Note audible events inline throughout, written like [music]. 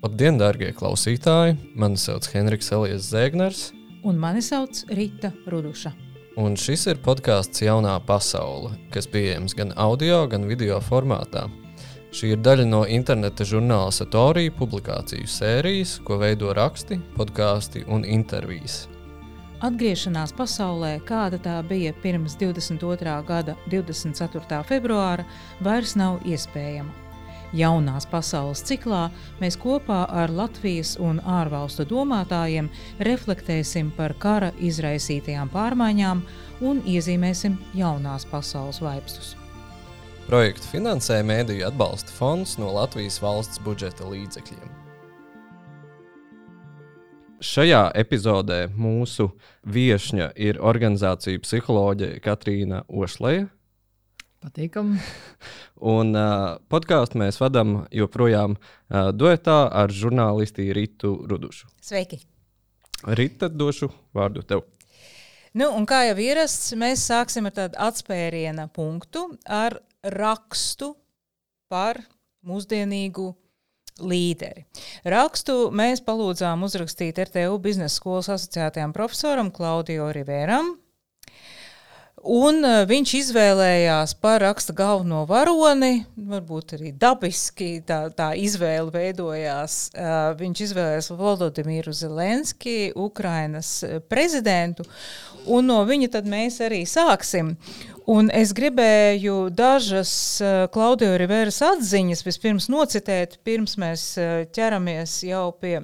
Labdien, darbie klausītāji! Mani sauc Henriks Elijas Zēgners. Un mani sauc Rīta Ruduša. Un šis ir podkāsts Jaunā pasaule, kas pieejams gan audio, gan video formātā. Šī ir daļa no interneta žurnāla Satorija publikāciju sērijas, ko veido raksti, podkāsti un intervijas. Atgriešanās pasaulē, kāda tā bija pirms 22. gada 24. februāra, vairs nav iespējama. Jaunās pasaules ciklā mēs kopā ar Latvijas un ārvalstu domātājiem reflektēsim par kara izraisītajām pārmaiņām un iezīmēsim jaunās pasaules vaipstus. Projektu finansē Mēdīļu atbalsta fonds no Latvijas valsts budžeta līdzekļiem. Šajā epizodē mūsu viesņa ir organizācija psiholoģija Katrīna Ošleja Patīkami. [laughs] Un uh, podkāstu mēs vadām joprojām uh, duetā ar žurnālisti Rītu Rudušu. Sveiki! Rīta, došu vārdu tev. Nu, un kā jau ierasts, mēs sāksim ar tādu atspēriena punktu, ar rakstu par mūsdienīgu līderi. Rakstu mēs palūdzām uzrakstīt RTU biznesa skolas asociētajam profesoram Klaudiju Rivēram, Un uh, viņš izvēlējās par raksta galveno varoni, varbūt arī dabiski tā, tā izvēle veidojās. Uh, viņš izvēlējās Volodimiru Zelenski, Ukrainas prezidentu, un no viņa tad mēs arī sāksim. Un es gribēju dažas Klaudija Riveras atziņas vispirms nocitēt, pirms mēs ķeramies jau pie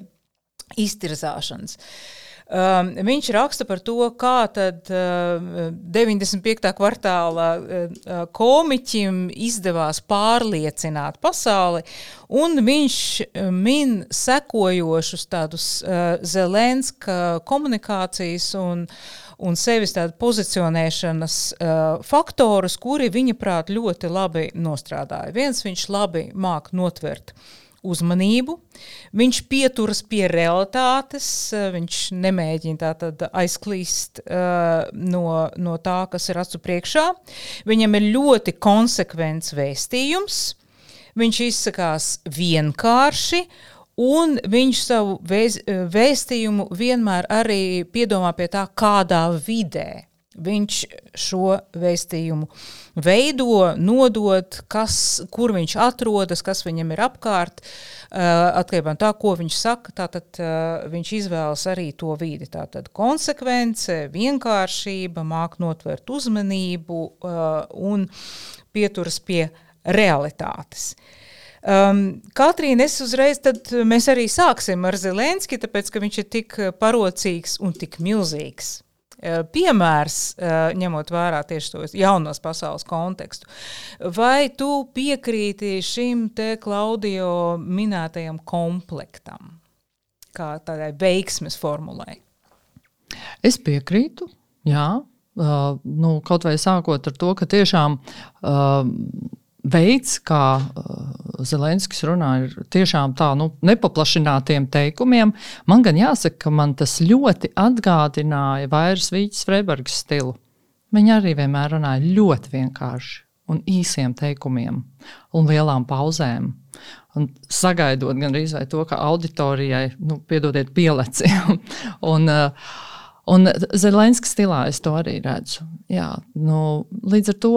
iztirzāšanas. Uh, Um, viņš raksta par to, kā tad uh, 95. kvartāla uh, komiķim izdevās pārliecināt pasauli, un viņš min sekojošus tādus uh, Zelenska komunikācijas un un sevis tādu pozicionēšanas uh, faktorus, kuri viņa prāt ļoti labi nostrādāja. Viens viņš labi māk notvert uh, uzmanību, viņš pieturas pie realitātes, eh, viņš nemēģina tātad aizklīst uh, no, no tā, kas ir acu priekšā. Viņam ir ļoti konsekvents vēstījums, viņš izsakās vienkārši, un viņš savu vēz, vēstījumu vienmēr arī piedomā pie tā, kādā vidē viņš šo vēstījumu veido, nodod, kas, kur viņš atrodas, kas viņam ir apkārt. Uh, atkarībā no tā, ko viņš saka, tātad uh, viņš izvēlas arī to vidi. Tātad konsekvence, vienkāršība, māk notvert uzmanību uh, un pieturas pie realitātes. Um, Katrīna, es uzreiz, tad mēs arī sāksim ar Zelenski, tāpēc, ka viņš ir tik parocīgs un tik milzīgs. Eh, piemērs, eh, ņemot vērā tieši to jaunos pasaules kontekstu. Vai tu piekrīti šim te Klaudio minētajam komplektam, kā tādai veiksmes formulai? Es piekrītu, jā. Uh, nu, kaut vai sākot ar to, ka tiešām uh, veids, kā uh, Zelenskis runā, ir tiešām tā, nu, nepaplašinātiem teikumiem. Man gan jāsaka, ka man tas ļoti atgādināja Vairas Vīķis Freibergas stilu. Viņa arī vienmēr runāja ļoti vienkārši un īsiem teikumiem un lielām pauzēm. Un sagaidot gan arī to, ka auditorijai, nu, piedodiet, pieleci. [laughs] un, uh, un Zelenskis stilā es to arī redzu. Jā, nu, līdz ar to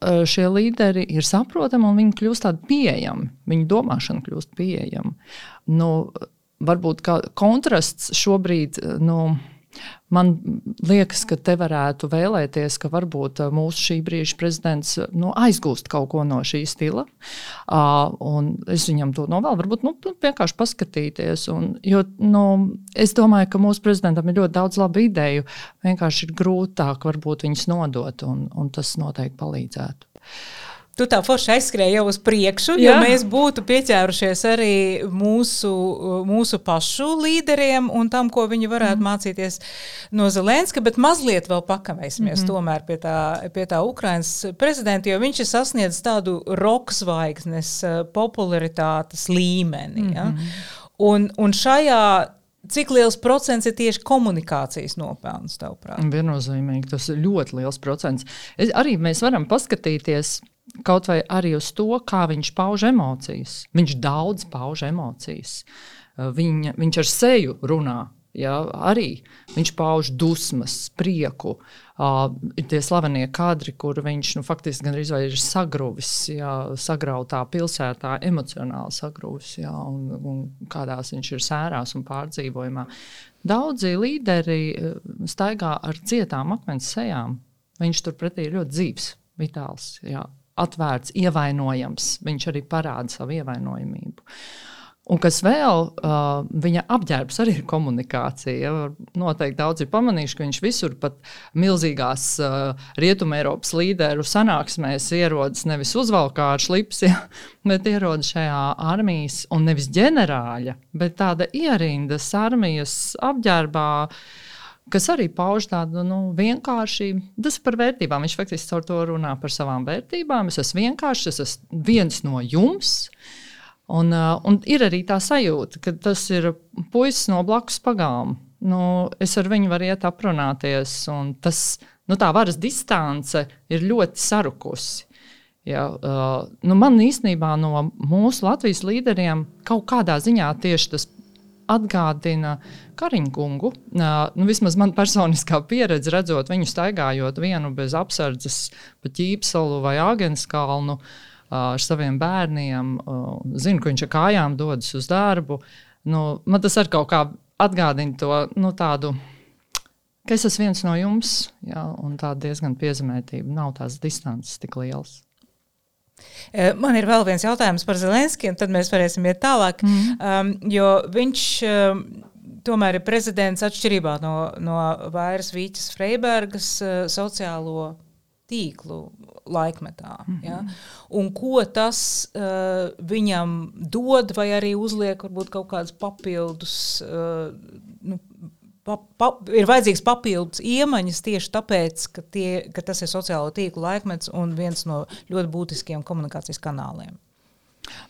šie līderi ir saprotami un viņi kļūst tādi pieejami. Viņu domāšana kļūst pieejama. Nu, varbūt kontrasts šobrīd. Eh, nu, Man liekas, ka te varētu vēlēties, ka varbūt uh, mūsu šī brīža prezidents uh, nu, aizgūst kaut ko no šī stila. Uh, es viņam to novēlu, varbūt nu, vienkārši paskatīties. Un, jo, nu, es domāju, ka mūsu prezidentam ir ļoti daudz labu ideju. Vienkārši ir grūtāk varbūt viņas nodot, un, un tas noteikti palīdzētu. Tu tā forši aizskrēji jau uz priekšu, jo Jā. mēs būtu pieķērušies arī mūsu, mūsu pašu līderiem un tam, ko viņi varētu mm. mācīties no Zelenska, bet mazliet vēl pakavēsimies mm. tomēr pie tā, pie tā Ukrainas prezidenta, jo viņš ir sasniedzis tādu roksvaigznes eh, popularitātes līmeni. Mm. Ja? Mhm. Un, un šajā Cik liels procents ir tieši komunikācijas nopelns, tavuprāt? Viennozīmīgi, tas ir ļoti liels procents. Es, arī mēs varam paskatīties kaut vai arī uz to, kā viņš pauž emocijas. Viņš daudz pauž emocijas. Viņa, viņš ar seju runā. Ja, arī viņš pauž dusmas, prieku. Uh, ir tie slavenie kadri, kur viņš nu, faktiski gandrīz ir sagruvis, ja, sagrautā pilsētā, emocionāli sagruvis, ja, un, un kādās viņš ir sērās un pārdzīvojumā. Daudzi līderi staigā ar cietām akmens sejām. Viņš turpretī ir ļoti dzīves, vitāls. Ja atvērts, ievainojams. Viņš arī parāda savu ievainojamību. Un kas vēl, uh, viņa apģērbs arī ir komunikācija. Ja? Noteikti daudz ir pamanījuši, ka viņš visur, pat milzīgās uh, rietumēropas līderu sanāksmēs, ierodas nevis uzvalkā ar slipsi, [laughs] ja? bet ierodas šajā armijas, un nevis ģenerāļa, bet tāda ierindas armijas apģērbā. Uh, kas arī pauž tādu nu, vienkāršību. Tas ir par vērtībām. Viņš faktiski caur to runā par savām vērtībām. Es esmu vienkāršs, es esmu viens no jums. Un, uh, un ir arī tā sajūta, ka tas ir puisis no blakus pagām. Nu, es ar viņu varu iet aprunāties, un tas, nu, tā varas distance ir ļoti sarukusi. Ja, uh, nu man īstenībā no mūsu Latvijas līderiem kaut kādā ziņā tieši tas atgādina Kariņkungu. Nu, vismaz man personiskā pieredze, redzot viņu staigājot vienu bez apsardzes pa ķīpsalu vai Āgenskalnu ar saviem bērniem. Zinu, ka viņš ar kājām dodas uz darbu. Nu, man tas arī kaut kā atgādina to nu, tādu. Es esmu viens no jums, jā, un tā diezgan piezemētība. Nav tās distances tik lielas. Eh, man ir vēl viens jautājums par Zelenskiju, un tad mēs varēsim iet tālāk. Mm. Um, jo viņš um, tomēr ir prezidents atšķirībā no, no Vairas Vīķas Freibergas uh, sociālo tīklu laikmetā. Mm -hmm. ja? Un ko tas uh, viņam dod, vai arī uzliek varbūt kaut kādas papildus uh, nu, pa, pa, ir vajadzīgs papildus iemaņas tieši tāpēc, ka, tie, ka tas ir sociālo tīklu laikmets un viens no ļoti būtiskiem komunikācijas kanāliem.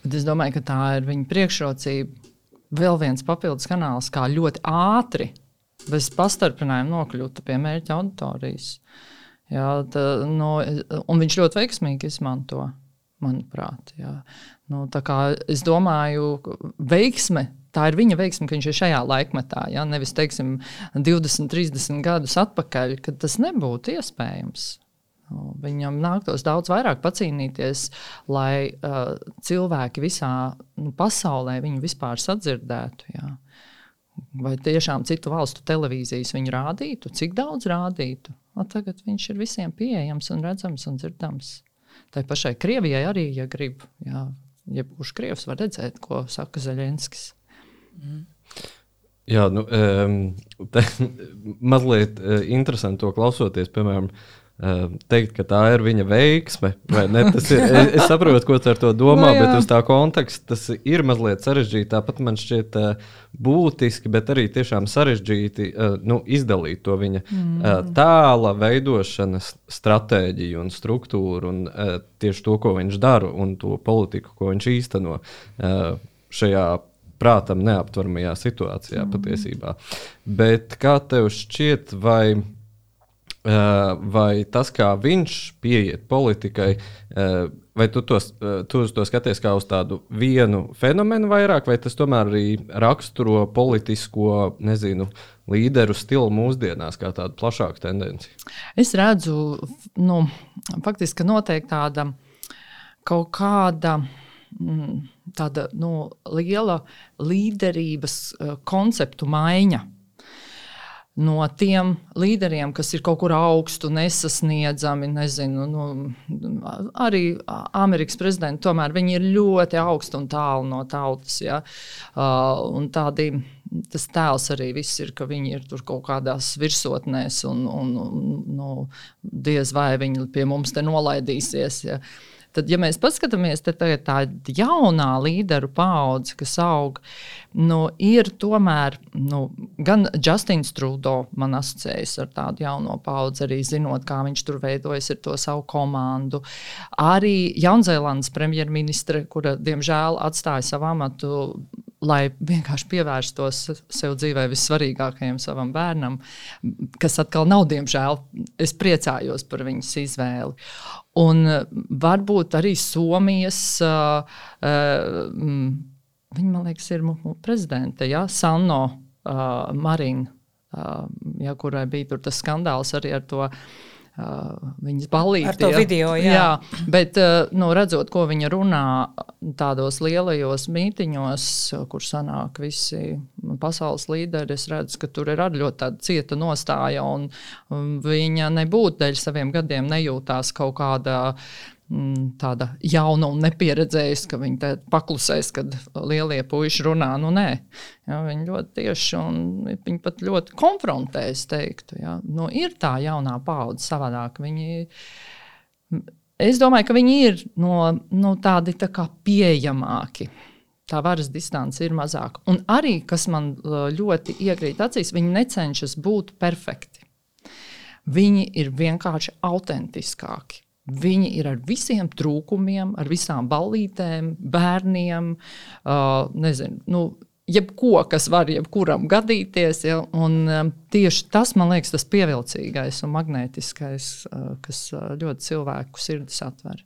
Bet es domāju, ka tā ir viņa priekšrocība. Vēl viens papildus kanāls, kā ļoti ātri, bez pastarpinājuma nokļūt pie mērķa auditorijas. Jā, tā, no, un viņš ļoti veiksmīgi izmanto, manuprāt. Jā. Nu, es domāju, ka veiksme tā ir viņa veiksme, ka viņš ir šajā laikmetā. Ja? Nevis, teiksim, 20, 30 gadus atpakaļ, kad tas nebūtu iespējams. Nu, viņam nāktos daudz vairāk pacīnīties, lai uh, cilvēki visā nu, pasaulē viņu vispār sadzirdētu. Jā. Vai tiešām citu valstu televīzijas viņu rādītu, cik daudz rādītu? O, tagad viņš ir visiem pieejams un redzams un dzirdams. Tā pašai Krievijai arī, ja grib, jā, jebkurš krievs var redzēt, ko saka Zaļenskis. Mm. Jā, nu, te, [laughs] mazliet e, interesanti to klausoties, piemēram, teikt, ka tā ir viņa veiksme. Ir, es, es saprotu, ko tu ar to domā, no, nu, bet uz tā konteksta tas ir mazliet sarežģīti. Tāpat man šķiet būtiski, bet arī tiešām sarežģīti nu, izdalīt to viņa mm. tēla veidošanas stratēģiju un struktūru un tieši to, ko viņš dara un to politiku, ko viņš īsteno šajā prātam neaptveramajā situācijā mm. patiesībā. Bet kā tev šķiet, vai, uh, vai tas, kā viņš pieiet politikai, uh, vai tu, tos, uh, tu to skaties kā uz tādu vienu fenomenu vairāk, vai tas tomēr arī raksturo politisko, nezinu, līderu stilu mūsdienās, kā tādu plašāku tendenci? Es redzu, nu, faktiski, noteikti tāda kaut kāda. Mm, tāda nu, liela līderības uh, konceptu maiņa. No tiem līderiem, kas ir kaut kur augstu, nesasniedzami, nezinu, nu, arī Amerikas prezidenti, tomēr viņi ir ļoti augstu un tālu no tautas. Ja? Uh, tādi, tas tēls arī viss ir, ka viņi ir tur kaut kādās virsotnēs, un, un, un nu, diez vai viņi pie mums te nolaidīsies. Ja? Uh, Tad, ja mēs paskatāmies, tad tā ir tā jaunā līderu paudze, kas aug. Nu, ir tomēr nu, gan Justins Trudeau man asociējas ar tādu jauno paudzi, arī zinot, kā viņš tur veidojas ar to savu komandu. Arī Jaunzēlandes premjerministre, kura diemžēl atstāja savu amatu lai vienkārši pievērstos sev dzīvē vissvarīgākajam savam bērnam, kas atkal nav, diemžēl, es priecājos par viņas izvēli. Un varbūt arī Somijas, uh, uh, viņa man liekas, ir prezidente, ja? Sanno uh, Marina, uh, ja, kurai bija tas skandāls arī ar to Uh, viņas balīti. Ar to ja. video, jā. jā bet, uh, nu, redzot, ko viņa runā tādos lielajos mītiņos, kur sanāk visi pasaules līderi, es redzu, ka tur ir arī ļoti cieta nostāja, un, viņa nebūtu dēļ saviem gadiem nejūtās kaut kādā tāda jauna un nepieredzējusi, ka viņi paklusēs, kad lielie puiši runā. Nu, nē, ja, viņi ļoti tieši un viņi pat ļoti konfrontē, es teiktu. Ja. Nu, ir tā jaunā paudze savādāk. Viņi, es domāju, ka viņi ir no, no tādi tā pieejamāki. Tā varas distance ir mazāka. Un arī, kas man ļoti iekrīt acīs, viņi necenšas būt perfekti. Viņi ir vienkārši autentiskāki Viņi ir ar visiem trūkumiem, ar visām ballītēm, bērniem, uh, nezinu, nu, jebko, kas var jebkuram gadīties. Ja, un, um, tieši tas, man liekas, tas pievilcīgais un magnētiskais, uh, kas uh, ļoti cilvēku sirdis atver.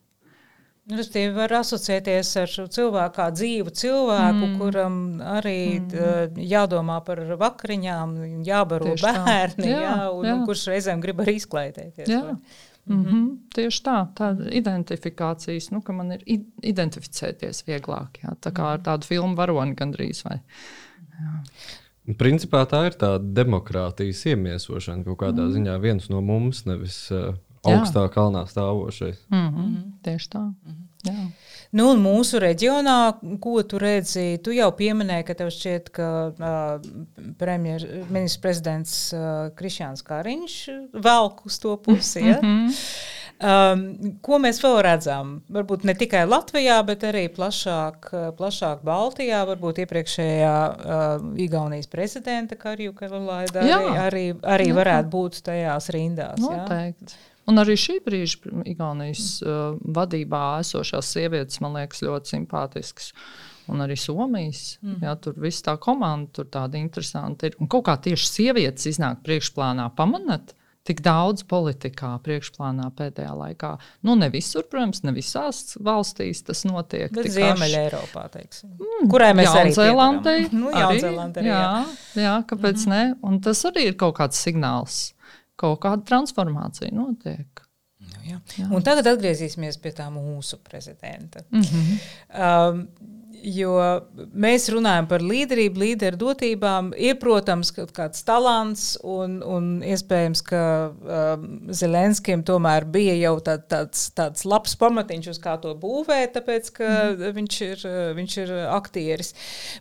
Restīvi var asociēties ar šo cilvēku kā dzīvu cilvēku, mm. kuram arī mm. jādomā par vakariņām, jābaro Tieši bērni, jā, jā, un, jā. kurš reizēm grib arī izklaidēties. Jā. Vai? Mm -hmm. Tieši tā, tāda identifikācijas, nu, ka man ir identificēties vieglāk. Jā, tā kā ar mhm. tādu filmu varoni gandrīz. Vai, jā. Principā tā ir tā demokrātijas iemiesošana kaut kādā mm. ziņā. viens no mums, nevis uh, augstā jā. kalnā stāvošais. Mm -hmm. Tieši tā. Mm -hmm. Jā. Nu, un mūsu reģionā, ko tu redzi, tu jau pieminēji, ka tev šķiet, ka uh, premjerministrs prezidents uh, Krišjāns Kariņš velk uz to pusi. Ja? Mm -hmm. Um, ko mēs vēl redzam? Varbūt ne tikai Latvijā, bet arī plašāk, plašāk Baltijā. Varbūt iepriekšējā uh, Igaunijas prezidenta Karju Kalalaida arī, arī, arī varētu būt tajās rindās. Noteikti. Jā? Un arī šī brīža Igaunijas uh, vadībā esošās sievietes man liekas ļoti simpātiskas. Un arī Somijas. Mm. Jā, tur viss tā komanda, tur tāda interesanta ir. Un kaut kā tieši sievietes iznāk priekšplānā pamanāt. Tik daudz politikā priekšplānā pēdējā laikā. Nu, ne visur, protams, ne visās valstīs tas notiek. Bet Ziemeļā Eiropā, teiksim. Mm, Kurai mēs Jaunzēlandē, arī nu, Jaunzēlandē. Jā, jā, jā, kāpēc mm -hmm. ne? Un tas arī ir kaut kāds signāls kaut kāda transformācija notiek. Nu, jā. Jā. Un tagad atgriezīsimies pie tā mūsu prezidenta. Mm -hmm. um, Jo mēs runājam par līderību, līderu dotībām. Ir, protams, kāds talants, un, un iespējams, ka um, Zelenskim tomēr bija jau tā, tāds, tāds labs pamatiņš, uz kā to būvēt, tāpēc ka mm. viņš, ir, viņš ir aktieris.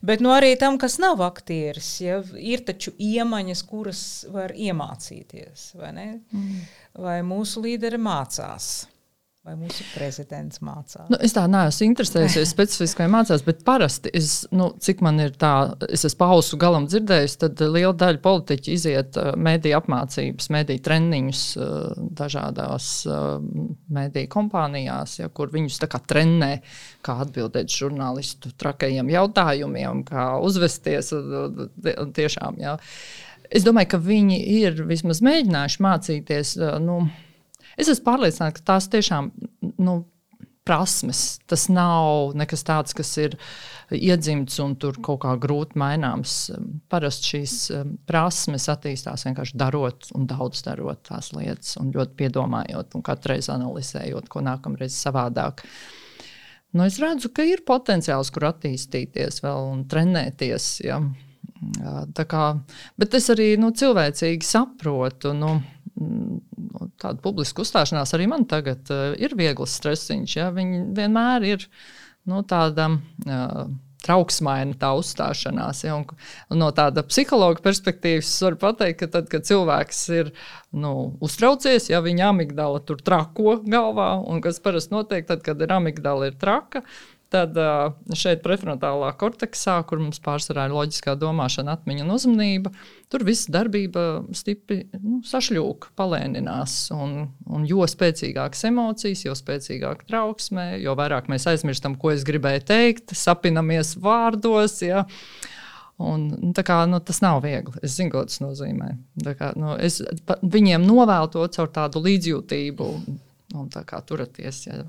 Bet nu, arī tam, kas nav aktieris, ja, ir taču iemaņas, kuras var iemācīties. Vai, mm. vai mūsu līderi mācās? Vai mūsu prezidents mācās? Nu, es tā neesmu interesējusies [laughs] specifiski, vai mācās, bet parasti, es, nu, cik man ir tā, es esmu pausu galam dzirdējis, tad liela daļa politiķi iziet uh, mediju apmācības, mediju treniņus uh, dažādās uh, mediju kompānijās, ja, kur viņus trenē, kā atbildēt žurnālistu trakajiem jautājumiem, kā uzvesties. Tiešām, ja. Es domāju, ka viņi ir vismaz mēģinājuši mācīties. Nu, Es esmu pārliecināta, ka tās tiešām nu, prasmes. Tas nav nekas tāds, kas ir iedzimts un tur kaut kā grūti maināms. Parasti šīs um, prasmes attīstās vienkārši darot un daudz darot tās lietas, un ļoti piedomājot un katru reizi analizējot, ko nākamreiz savādāk. Nu, es redzu, ka ir potenciāls, kur attīstīties vēl un trenēties. Ja. Kā, bet es arī nu, cilvēcīgi saprotu. Nu, Nu, tāda publiska uzstāšanās arī man tagad uh, ir viegls stresiņš. Ja? Viņi vienmēr ir nu, tāda. Uh, trauksmaina tā uzstāšanās. Ja, no tāda psihologa perspektīvas var pateikt, ka tad, kad cilvēks ir nu, uztraucies, ja viņa amigdala tur trako galvā, un kas parasti notiek, tad, kad ir amigdala ir traka, Tad šeit prefrontālā korteksā, kur mums pārsvarā ir loģiskā domāšana, atmiņa un uzmanība, tur viss darbība stipri nu, sašļūka, palēninās. Un, un jo spēcīgākas emocijas, jo spēcīgāka trauksme, jo vairāk mēs aizmirstam, ko es gribēju teikt, sapinamies vārdos. Ja. Un, nu, kā, nu, tas nav viegli. Es zinu, ko tas nozīmē. Kā, nu, es pa, viņiem novēlu to caur tādu līdzjūtību Un tā kā turaties. Ja.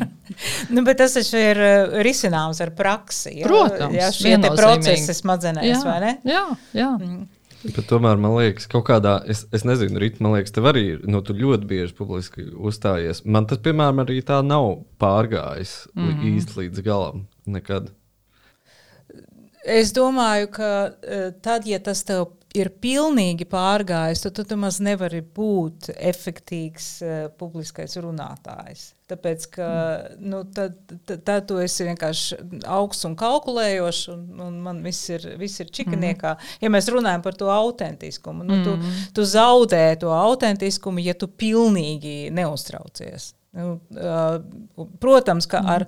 [laughs] nu, bet tas ir uh, risināms ar praksi. Ja? Protams, ja šie procesi smadzenēs, jā, vai ne? Jā, jā. Mm. Bet tomēr man liekas, ka kaut kādā, es, es nezinu, Rīt, man liekas, tev arī ir, nu, tu ļoti bieži publiski uzstājies. Man tas, piemēram, arī tā nav pārgājis mm -hmm. īsti līdz galam. Nekad. Es domāju, ka uh, tad, ja tas tev ir pilnīgi pārgājis, tad tu, tu maz nevari būt efektīvs uh, publiskais runātājs. Tāpēc, ka mm. nu, tad, tad, tad tu esi vienkārši augsts un kalkulējošs, un, un man viss ir, viss ir čikaniekā. Mm. Ja mēs runājam par to autentiskumu, nu, tu, mm. tu zaudē to autentiskumu, ja tu pilnīgi neuztraucies. Nu, protams, ka ar,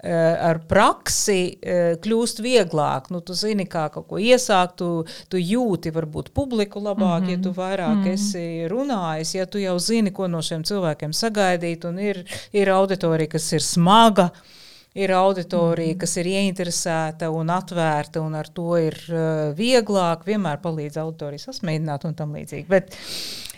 ar praksi kļūst vieglāk. Nu, tu zini, kā kaut ko iesākt, tu, tu jūti varbūt publiku labāk, mm -hmm. ja tu vairāk mm -hmm. esi runājis, ja tu jau zini, ko no šiem cilvēkiem sagaidīt, un ir, ir auditorija, kas ir smaga. Ir auditorija, kas ir ieinteresēta un atvērta, un ar to ir uh, vieglāk. Vienmēr palīdz auditoriju sasmēģināt un tam līdzīgi. Bet, Uh,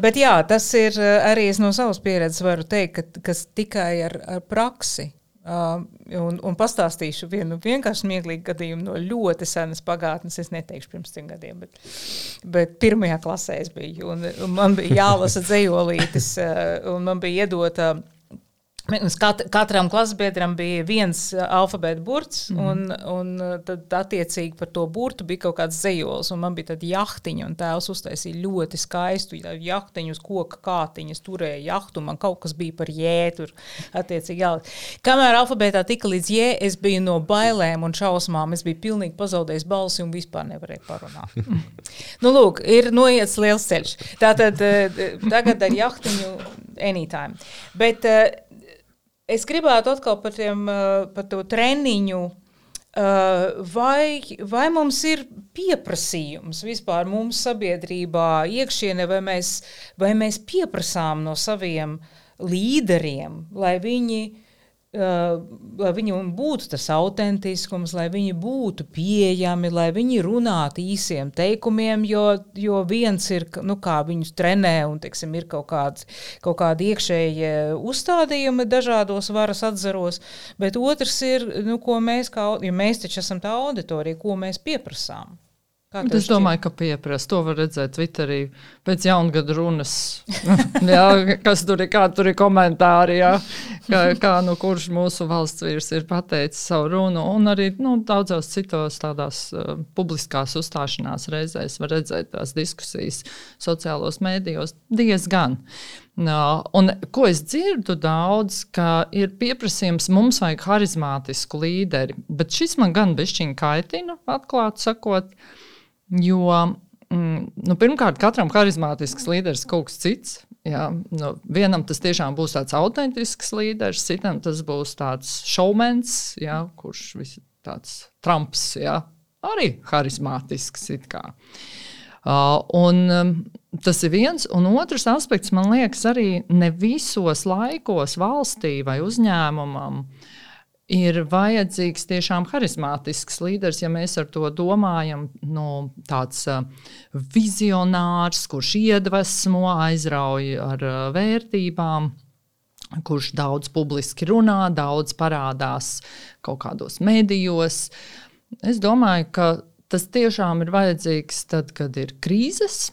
bet jā, tas ir uh, arī no savas pieredzes, varu teikt, ka, kas tikai ar, ar praksi. Uh, un, un pastāstīšu vienu vienkārši smieklīgu gadījumu no ļoti senas pagātnes. Es neteikšu pirms trim gadiem, bet, bet pirmajā klasē es biju. Un, un man bija jālasa dzējolītes, un man bija iedota. Uh, Kat, katram klasbiedram bija viens uh, alfabēta burts, mm. un, un uh, tad attiecīgi par to burtu bija kaut kāds zejols. Man bija tāda jahtiņa, un tēvs uztaisīja ļoti skaistu jahtiņu uz koka kātiņas, turēja jahtu. Man kaut kas bija par jētu. Kamēr alfabētā tika līdz jē, es biju no bailēm un šausmām. Es biju pilnīgi pazaudējis balsi un vispār nevarēju parunāt. [laughs] nu, lūk, ir noiets liels ceļš. Tātad uh, tagad ar jahtiņu anytime. Bet, Es gribētu atkal par, tiem, eh, par to treniņu. Uh, vai, vai mums ir pieprasījums vispār mums sabiedrībā, iekšienē, vai mēs, vai mēs pieprasām no saviem līderiem, lai viņi Uh, lai viņam būtu tas autentiskums, lai viņi būtu pieejami, lai viņi runātu īsiem teikumiem, jo, jo viens ir, nu, kā viņus trenē, un teiksim, ir kaut, kāds, kaut kādi iekšējie uzstādījumi dažādos varas atzaros, bet otrs ir, nu, ko mēs, kā, ja mēs taču esam tā auditorija, ko mēs pieprasām. Es domāju, ka pieprasa. To var redzēt Twitterī pēc jaungada runas. [laughs] jā, kas tur ir, tur ir komentāri, jā, kā, kā nu, kurš mūsu valsts vīrs ir pateicis savu runu. Un arī nu, daudzos citos tādās uh, publiskās uzstāšanās reizēs var redzēt tās diskusijas sociālos mēdījos diezgan. No, un, ko es dzirdu daudz, ka ir pieprasījums, mums vajag harizmātisku līderi, bet šis man gan bišķiņ kaitina, atklāti sakot. Uh, Jo mm, nu, pirmkārt, katram harizmātisks līderis kaut kas cits. Jā, nu, vienam tas tiešām būs tāds autentisks līderis, citam tas būs tāds šovmens, jā, kurš ir tāds trumps, jā, arī harizmātisks. Uh, un, um, tas ir viens, un otrs aspekts man liekas, arī ne visos laikos valstī vai uzņēmumam uh, ir vajadzīgs tiešām harizmātisks līderis, ja mēs ar to domājam, nu, tāds uh, vizionārs, kurš iedvesmo, aizrauj ar uh, vērtībām. Kurš daudz publiski runā, daudz parādās kaut kādos medijos. Es domāju, ka tas tiešām ir vajadzīgs tad, kad ir krīzes,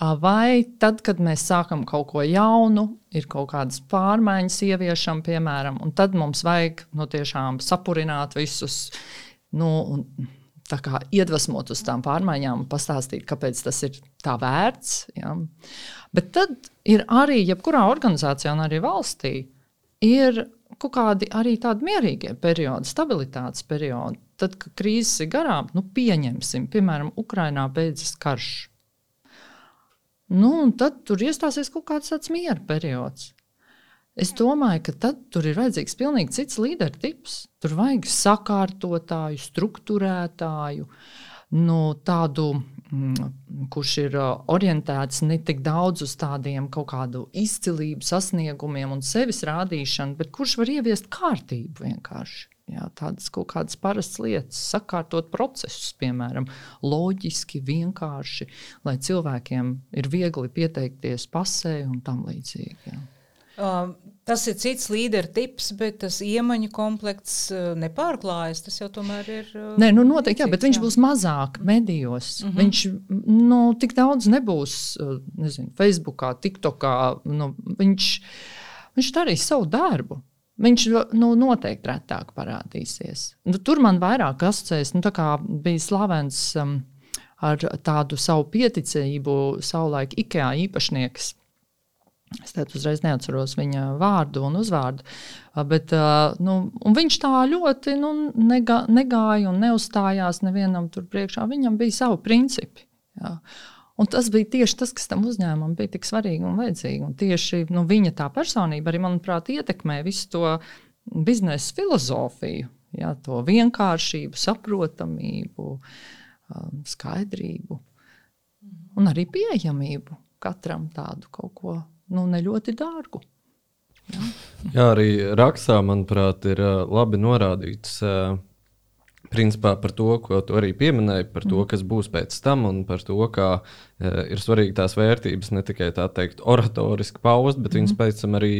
Vai tad, kad mēs sākam kaut ko jaunu, ir kaut kādas pārmaiņas, ieviešam, piemēram, un tad mums vajag nu, tiešām sapurināt visus, nu, un kā, iedvesmot uz tām pārmaiņām pastāstīt, kāpēc tas ir tā vērts. Ja. Bet tad ir arī, jebkurā organizācijā un arī valstī, ir kaut kādi arī tādi mierīgie periodi, stabilitātes periodi. Tad, kad krīzes ir garām, nu, pieņemsim, piemēram, Ukrainā beidzas karš. Nu, tad tur iestāsies kaut kāds tāds miera periods. Es domāju, ka tad tur ir vajadzīgs pilnīgi cits līderu tips. Tur vajag sakārtotāju, struktūrētāju, nu, tādu, mm, kurš ir orientēts ne tik daudz uz tādiem kaut kādu izcilību, sasniegumiem un sevis rādīšanu, bet kurš var ieviest kārtību vienkārši. Jā, tādas kaut kādas parastas lietas, sakārtot procesus, piemēram, loģiski, vienkārši, lai cilvēkiem ir viegli pieteikties pasē un tam līdzīgi. Jā. Uh, tas ir cits līderu tips, bet tas iemaņu komplekts uh, nepārklājas. Tas jau tomēr ir. Uh, Nē, nu noteikti, jā, bet viņš būs mazāk medijos. Mm -hmm. Viņš nu, tik daudz nebūs nezinu, Facebookā, TikTokā. Nu, viņš, viņš darīs savu darbu. Viņš nu, noteikti retāk parādīsies. Nu, tur man vairāk asociēs, nu, bija slavens um, ar tādu savu pieticību, savulaik IKEA īpašnieks Es tādu uzreiz neatceros viņa vārdu un uzvārdu. Bet, nu, viņš tā ļoti nu, negā, negāja un neuzstājās nevienam tur priekšā. Viņam bija savi principi. Jā. Un tas bija tieši tas, kas tam uzņēmumam bija tik svarīgi un vajadzīgi. Un tieši nu, viņa tā personība arī, manuprāt, ietekmē visu to biznesa filozofiju, jā, to vienkāršību, saprotamību, skaidrību un arī pieejamību katram tādu kaut ko nu, ne ļoti dārgu. Jā. Jā, arī rakstā, manuprāt, ir labi norādīts. Principā par to, ko tu arī pieminēji, par to, kas būs pēc tam, un par to, kā uh, ir svarīgi tās vērtības ne tikai tā teikt, oratoriski paust, bet mm. viņas pēc tam arī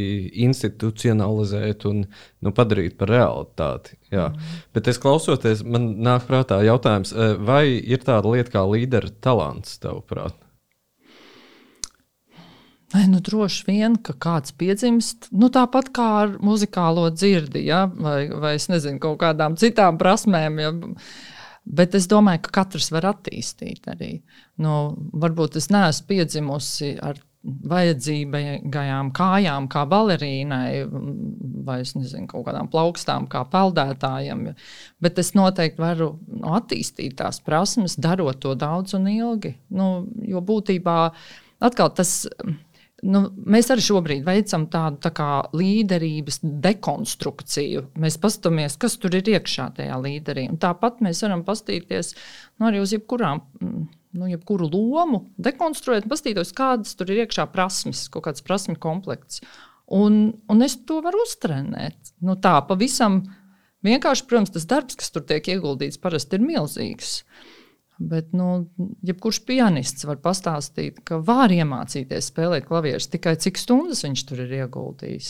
institucionalizēt un nu, padarīt par realitāti. Jā. Mm. Bet es klausoties, man nāk prātā jautājums, vai ir tāda lieta kā līdera talants, tavuprāt? Vai nu droši vien, ka kāds piedzimst nu, tāpat kā ar muzikālo dzirdi, ja? vai, vai es nezinu, kaut kādām citām prasmēm. Ja? Bet es domāju, ka katrs var attīstīt arī. Nu, varbūt es neesmu piedzimusi ar vajadzīgajām kājām, kā balerīnai, vai nezinu, kaut kādām plaukstām, kā peldētājam. Bet es noteikti varu nu, attīstīt tās prasmes, darot to daudz un ilgi. Nu, jo būtībā atkal tas ir Nu, mēs arī šobrīd veicam tādu tā kā līderības dekonstrukciju. Mēs paskatāmies, kas tur ir iekšā tajā līderī. Un tāpat mēs varam paskatīties nu, arī uz jebkurām. Nu, jebkuru lomu dekonstruēt, paskatīties, kādas tur ir iekšā prasmes, kaut kāds prasmu komplekts. Un, un es to varu uztrenēt. Nu, tā pavisam vienkārši, protams, tas darbs, kas tur tiek ieguldīts, parasti ir milzīgs. Uh, Bet, nu, jebkurš pianists var pastāstīt, ka var iemācīties spēlēt klavierus tikai cik stundas viņš tur ir ieguldījis.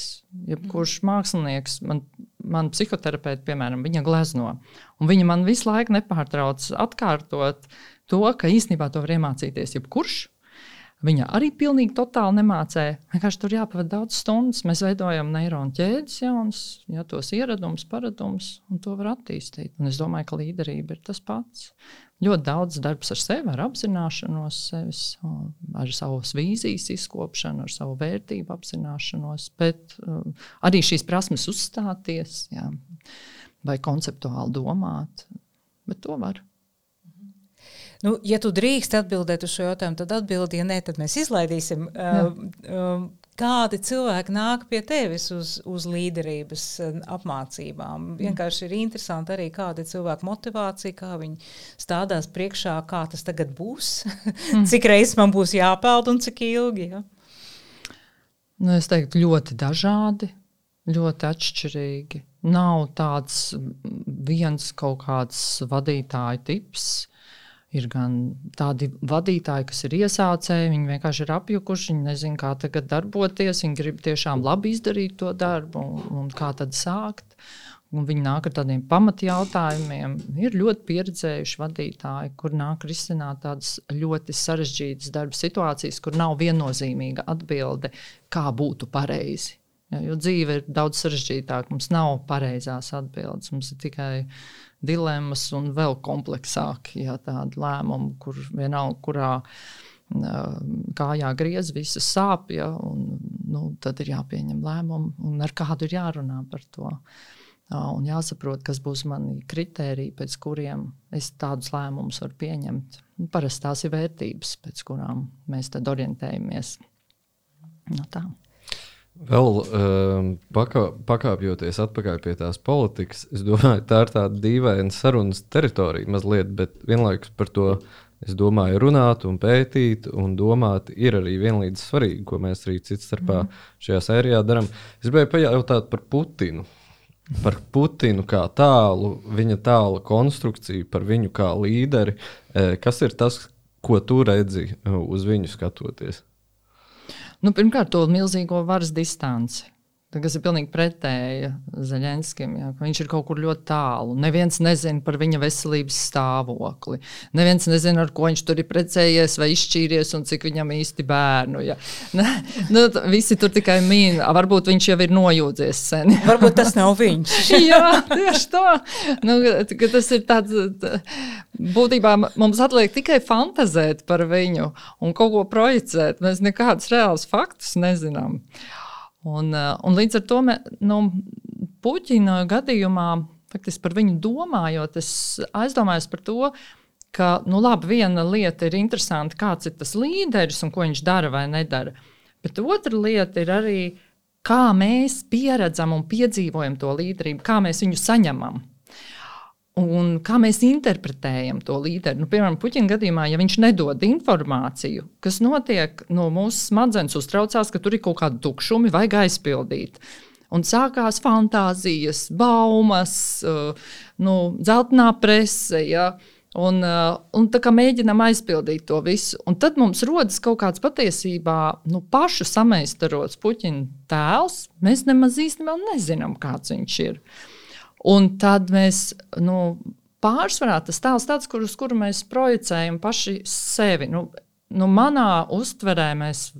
Jebkurš mākslinieks, man, man psihoterapeits, piemēram, viņa glezno. Un viņa man visu laiku nepārtrauc atkārtot to, ka īstenībā to var iemācīties jebkurš. Viņa arī pilnīgi totāli nemācīja. Vienkārši tur jāpavada daudz stundas. Mēs veidojam neironu ķēdes, jaunas, ja, tos ieradumus, paradumus, un to var attīstīt. Un es domāju, ka līderība ir tas pats. Ļoti daudz darbs ar sevi, ar apzināšanos sevis, ar savas vīzijas izkopšanu, ar savu vērtību apzināšanos, bet um, arī šīs prasmes uzstāties jā, vai konceptuāli domāt. Bet to var. Nu, ja tu drīkst atbildēt uz šo jautājumu, tad atbildi, ja nē, tad mēs izlaidīsim. Uh, kādi cilvēki nāk pie tevis uz, uz līderības apmācībām? Mm. Vienkārši ir interesanti arī, kāda ir cilvēka motivācija, kā viņi stādās priekšā, kā tas tagad būs, mm. [laughs] cik reizes man būs jāpeld un cik ilgi. Ja? Nu, es teiktu, ļoti dažādi, ļoti atšķirīgi. Nav tāds viens kaut kāds vadītāja tips. Ir gan tādi vadītāji, kas ir iesācēji, viņi vienkārši ir apjukuši, viņi nezina, kā tagad darboties, viņi grib tiešām labi izdarīt to darbu un, un kā tad sākt. Un viņi nāk ar tādiem pamatjautājumiem. Ir ļoti pieredzējuši vadītāji, kur nāk risināt tādas ļoti sarežģītas darba situācijas, kur nav viennozīmīga atbilde, kā būtu pareizi. Ja, jo dzīve ir daudz sarežģītāka. Mums nav pareizās atbildes. Mums ir tikai dilemmas un vēl kompleksāki ja, lēmumi, kur vienalga, kurā kājā griez, visas sāp, ja, un, nu, tad ir jāpieņem lēmumi, un ar kādu ir jārunā par to. Un jāsaprot, kas būs mani kriteriji, pēc kuriem es tādus lēmumus varu pieņemt. Parasti tās ir vērtības, pēc kurām mēs orientējamies. No nu, tā. Vēl um, pakā, pakāpjoties atpakaļ pie tās politikas, es domāju, tā ir tāda dīvaina sarunas teritorija mazliet, bet vienlaikus par to es domāju, runāt un pētīt un domāt ir arī vienlīdz svarīgi, ko mēs arī cits starpā mm. šajā sērijā darām. Es gribēju pajautāt par Putinu. Par Putinu kā tālu, viņa tālu konstrukciju, par viņu kā līderi. Eh, kas ir tas, ko tu redzi uz viņu skatoties? Nu, pirmkārt, to milzīgo varas distanci. Tas ir pilnīgi pretēji Zaļenskim. Jā, viņš ir kaut kur ļoti tālu. Neviens nezina par viņa veselības stāvokli. Neviens nezina, ar ko viņš tur ir precējies vai izšķīries un cik viņam īsti bērnu. [laughs] Nu, visi tur tikai mīna. Varbūt viņš jau ir nojūdzies sen. Jā. [laughs] Varbūt tas nav viņš. [laughs] jā, tieši tā. Nu, tas ir tāds. Būtībā mums atliek tikai fantazēt par viņu un kaut ko projicēt. Mēs nekādus reālus faktus nezinām. Uh, Un, eh, un līdz ar to mē, nu, Puķina gadījumā, faktiski par viņu domājot, es aizdomājos par to, ka nu, labi, viena lieta ir interesanti, kāds ir tas līderis un ko viņš dara vai nedara. Bet otra lieta ir arī, kā mēs pieredzam un piedzīvojam to līderību, kā mēs viņu saņemam. Un kā mēs interpretējam to līderi? Nu, piemēram, Puķina gadījumā, ja viņš nedod informāciju, kas notiek, no mūsu smadzenes uztraucās, ka tur ir kaut kādi tukšumi, vajag aizpildīt. Un sākās fantāzijas, baumas, uh, nu, dzeltenā prese. Ja? Un, uh, un tā kā mēģinām aizpildīt to visu. Un tad mums rodas kaut kāds patiesībā nu, pašu sameistarots puķina tēls. Mēs nemaz īstenībā nezinām, kāds viņš ir. Un tad mēs nu, pārsvarā tas tēls tāds, kur, uz kuru mēs projicējam paši sevi. Nu, nu, manā uztverē mēs,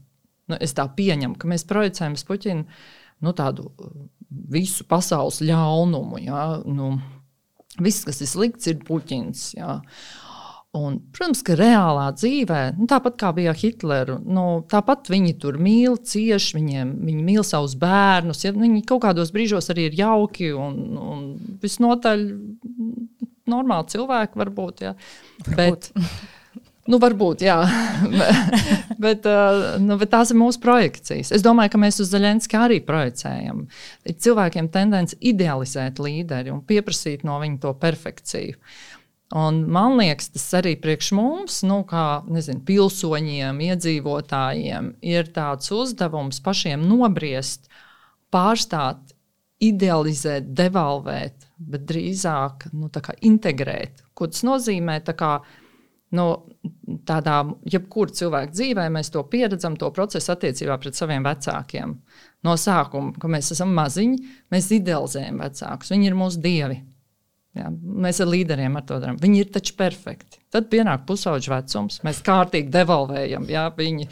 nu, es tā pieņemu, ka mēs projicējam uz Puķinu nu, tādu uh, visu pasaules ļaunumu. Ja? Nu, viss, kas ir slikts, ir Puķins. Ja? Un, protams, ka reālā dzīvē, nu, tāpat kā bija Hitlera, nu, tāpat viņi tur mīl, cieš, viņiem, viņi mīl savus bērnus. Ja, viņi kaut kādos brīžos arī ir jauki un, un visnotaļ normāli cilvēki, varbūt. Ja. Bet, Nu, varbūt, jā. [laughs] bet, nu, bet tās ir mūsu projekcijas. Es domāju, ka mēs uz Zaļenski arī projicējam. Ir cilvēkiem tendence idealizēt līderi un pieprasīt no viņa to perfekciju. Un man liekas, tas arī priekš mums, nu, kā nezinu, pilsoņiem, iedzīvotājiem, ir tāds uzdevums pašiem nobriest, pārstāt, idealizēt, devalvēt, bet drīzāk nu, integrēt. Ko tas nozīmē? Tā kā, nu, tādā jebkurā cilvēka dzīvē mēs to pieredzam, to procesu attiecībā pret saviem vecākiem. No sākuma, kad mēs esam maziņi, mēs idealizējam vecākus. Viņi ir mūsu dievi. Jā, mēs ar līderiem ar to darām. Viņi ir taču perfekti. Tad pienāk pusauģa vecums, mēs kārtīgi devalvējam. Jā, viņi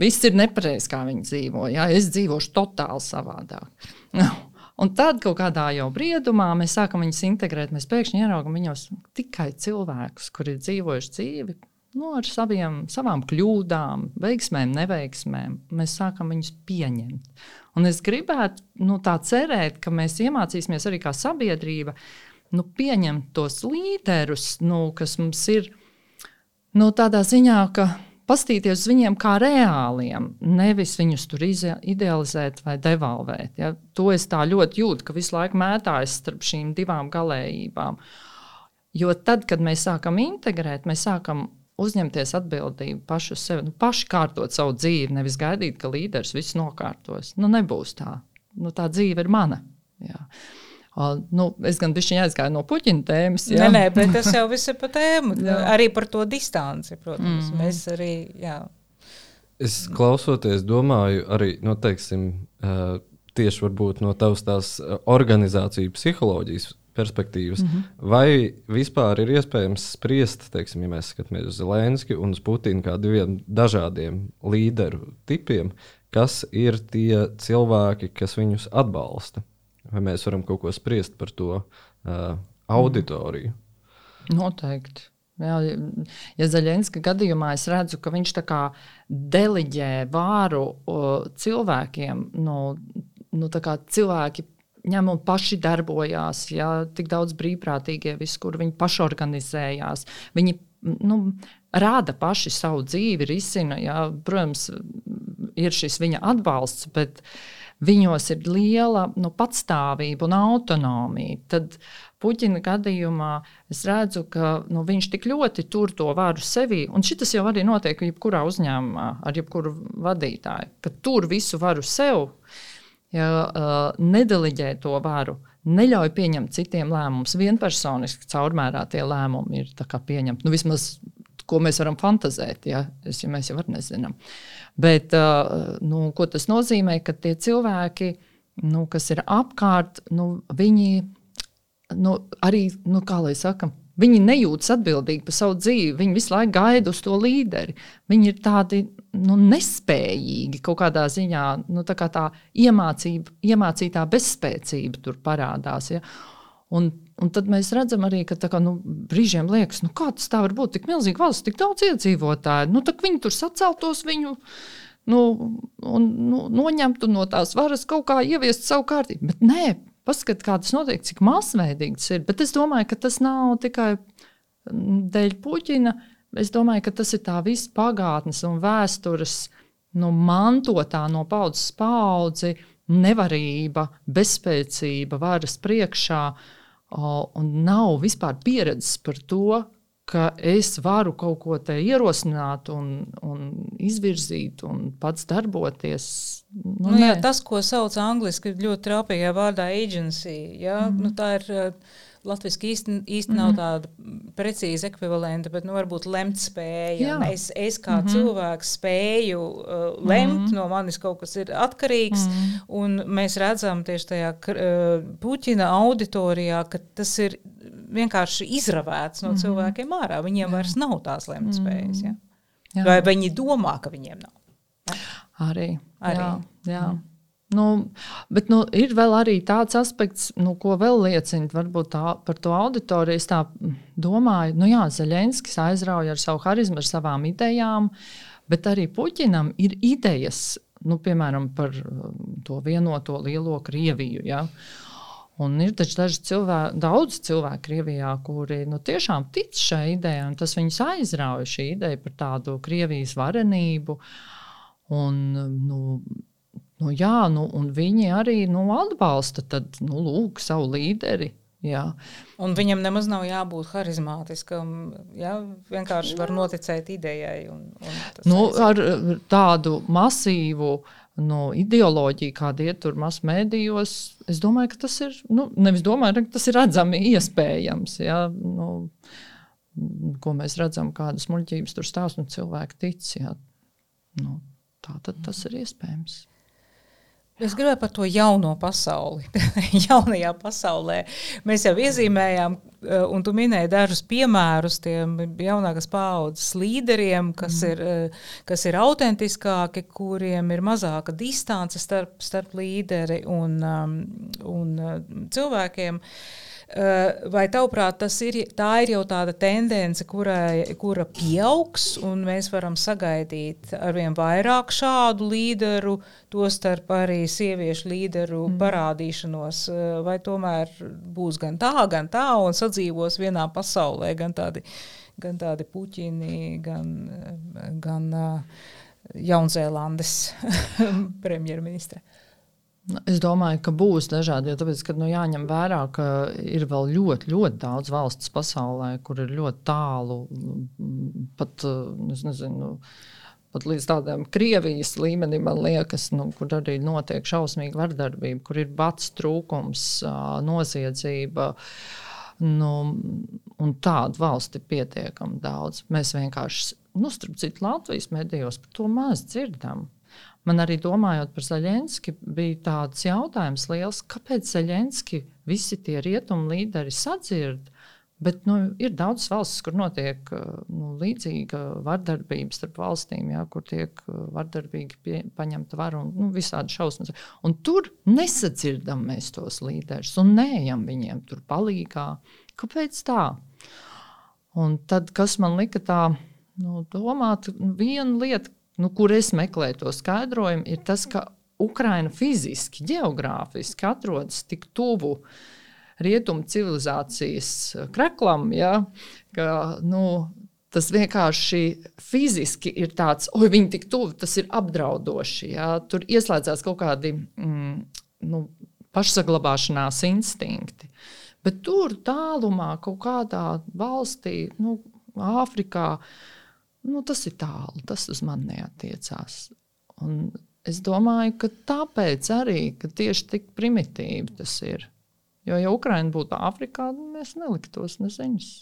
viss ir nepareizi, kā viņi dzīvo. Jā, es dzīvošu totāli savādāk. Un tad kaut kādā jau briedumā mēs sākam viņus integrēt. Mēs pēkšņi ieraugam viņos tikai cilvēkus, kuri ir dzīvojuši dzīvi nu, ar saviem, savām kļūdām, veiksmēm, neveiksmēm. Mēs sākam viņus pieņemt. Un es gribētu nu, tā cerēt, ka mēs iemācīsimies arī kā sabiedrība nu, pieņemt tos līderus, nu, kas mums ir nu, tādā ziņā, ka pastīties uz viņiem kā reāliem, nevis viņus tur idealizēt vai devalvēt. Ja? To es tā ļoti jūtu, ka visu laiku mētājas starp šīm divām galējībām. Jo tad, kad mēs sākam integrēt, mēs sākam uzņemties atbildību paši uz sevi, nu, paši kārtot savu dzīvi, nevis gaidīt, ka līderis viss nokārtos. Nu, nebūs tā. Nu, tā dzīve ir mana. Jā. Uh, nu, es gan biju aizgāju no puķina tēmas. Jā. Nē, nē, bet tas jau viss ir par tēmu. arī par to distanci, protams. Mm. Mēs arī. Jā. Es klausoties, domāju, arī nu, teiksim, uh, tieši no tavas tās organizāciju psiholoģijas perspektīvas. Mm -hmm. Vai vispār ir iespējams spriest, teiksim, ja mēs skatāmies uz Zelenski un uz Putinu kā diviem dažādiem līderu tipiem, kas ir tie cilvēki, kas viņus atbalsta? Vai mēs varam kaut ko spriest par to uh, auditoriju? Noteikti. Jā, ja Zaļenska gadījumā es redzu, ka viņš deliģē vāru uh, cilvēkiem, nu, nu, cilvēki ņem un paši darbojās, ja tik daudz brīvprātīgie, visur viņi pašorganizējās. Viņi nu, rāda paši savu dzīvi, risina. Jā, protams, ir šis viņa atbalsts, bet viņos ir liela nu, patstāvība un autonomija. Tad Puķina gadījumā es redzu, ka nu, viņš tik ļoti tur to varu sevī, un šis jau arī notiek jebkurā uzņēmumā, ar jebkuru vadītāju, ka tur visu varu sev, ja uh, nedeliģē to varu. Neļauj pieņemt citiem lēmumus. Vienpersoniski caurmērā tie lēmumi ir pieņemti. Nu, vismaz ko mēs varam fantazēt, ja, ja mēs jau nezinām. Bet uh, nu, ko tas nozīmē, ka tie cilvēki, nu, kas ir apkārt, nu, viņi nu, arī, nu, kā lai saka, viņi nejūtas atbildīgi par savu dzīvi. Viņi visu laiku gaida uz to līderi. Viņi ir tādi nu, nespējīgi kaut kādā ziņā, nu, tā, kā tā iemācība, iemācītā bezspēcība tur parādās. Ja? Un, un tad mēs redzam arī, ka kā, nu, brīžiem liekas, nu, kā tas tā var būt tik milzīga valsts, tik daudz iedzīvotāju. Nu, viņi tur saceltos viņu. Nu, un, nu, noņemtu no tās varas kaut kā ieviest savu kārtību. Bet nē, Paskat, kā tas notiek, cik masveidīgi tas ir. Bet es domāju, ka tas nav tikai dēļ Puķina. Es domāju, ka tas ir tā visa pagātnes un vēstures nu, mantotā no paudzes paudzi nevarība, bezspēcība, varas priekšā. Un nav vispār pieredzes par to, ka es varu kaut ko te ierosināt, un, un izvirzīt, un pats darboties. Nu, nu, jā, tas, ko sauc angļuiski ļoti trāpīgā vārdā agency, jā, mm -hmm. nu, tā ir. Latvijas īsti, īsti mm -hmm. nav mhm. tāda precīza ekvivalenta, bet nu, varbūt lemt spēja. Es, es kā mm -hmm. cilvēks spēju uh, lemt, mm -hmm. no manis kaut kas ir atkarīgs. Mm -hmm. Un mēs redzam tieši tajā uh, Puķina auditorijā, ka tas ir vienkārši izravēts no mm -hmm. cilvēkiem ārā. Viņiem Jā. vairs nav tās lemt spējas. Ja? Jā. Vai viņi domā, ka viņiem nav? Ja? Arī. arī. Jā, jā. Mm. Nu, bet nu, ir vēl arī tāds aspekts, nu, ko vēl liecina tā, par to auditoriju. Es domāju, nu jā, Zelenskis aizrauja ar savu harizmu, ar savām idejām, bet arī Puķinam ir idejas, nu, piemēram, par um, to vienoto lielo Krieviju. Ja? Un ir taču daži cilvēki, daudz cilvēku Krievijā, kuri nu, tiešām tic šai idejai, un tas viņus aizrauja šī ideja par tādu Krievijas varenību. Un, nu, Nu, jā, nu, un viņi arī nu, atbalsta tad, nu, lūk, savu līderi. Jā. Un viņam nemaz nav jābūt harizmātiskam. Jā, vienkārši var noticēt idejai. Un, un nu, ar tādu masīvu nu, ideoloģiju, kāda ir tur masmēdījos, es domāju, ka tas ir. Nu, nevis domāju, ka tas ir redzami, iespējams. Jā, nu, ko mēs redzam, kādas muļķības tur stāsta, un cilvēki tic. Jā. Nu, tā tad tas ir iespējams. Es gribēju par to jauno pasauli. [laughs] Jaunajā pasaulē mēs jau iezīmējām, eh, un tu minēji dažus piemērus tiem jaunākās paaudzes līderiem, kas, mm. ir, eh, kas ir autentiskāki, kuriem ir mazāka distance starp, starp līderi un, um, un uh, cilvēkiem. Uh, Eh, vai tavuprāt, ir, ir jau tāda tendence, kurai, kura pieaugs, un mēs varam sagaidīt arvien vairāk šādu līderu, tostarp arī sieviešu līderu mm. parādīšanos, eh, vai tomēr būs gan tā, gan tā, un sadzīvos vienā pasaulē, gan tādi, gan tādi puķini, gan, gan uh, Jaunzēlandes [laughs] premjerministra. Nu, es domāju, ka būs dažādi, jo tāpēc, nu, jāņem vērā, ka ir vēl ļoti, ļoti daudz valsts pasaulē, kur ir ļoti tālu, pat, nezinu, pat līdz tādam Krievijas līmenim, man liekas, nu, kur arī notiek šausmīga vardarbība, kur ir bats trūkums, noziedzība. Nu, un tādu valsti ir pietiekami daudz. Mēs vienkārši, nu, starp citu, Latvijas medijos par to maz dzirdam. Man arī domājot par Zaļenski, bija tāds jautājums liels, kāpēc Zaļenski visi tie rietumu līderi sadzird, bet nu, ir daudzas valstis, kur notiek nu, līdzīga vardarbība starp valstīm, jā, kur tiek vardarbīgi pie, paņemta vara un nu, visādi šausmas. Un tur nesadzirdam mēs tos līderus un neejam viņiem tur palīgā. Kāpēc tā? Un tad, kas man lika tā nu, domāt, viena lieta, nu, kur es meklēju to skaidrojumu, ir tas, ka Ukraina fiziski, geogrāfiski atrodas tik tuvu rietumu civilizācijas kreklam, ja, ka nu, Tas vienkārši fiziski ir tāds, oi, viņi tik tuvu, tas ir apdraudoši. Jā. Tur ieslēdzās kaut kādi mm, nu, pašsaglabāšanās instinkti. Bet tur tālumā, kaut kādā valstī, nu, Āfrikā, nu, tas ir tālu, tas uz mani neatiecās. Un es domāju, ka tāpēc arī ka tieši tik primitīvi tas ir. Jo, ja Ukraiņa būtu Āfrikā, mēs neliktos neziņas.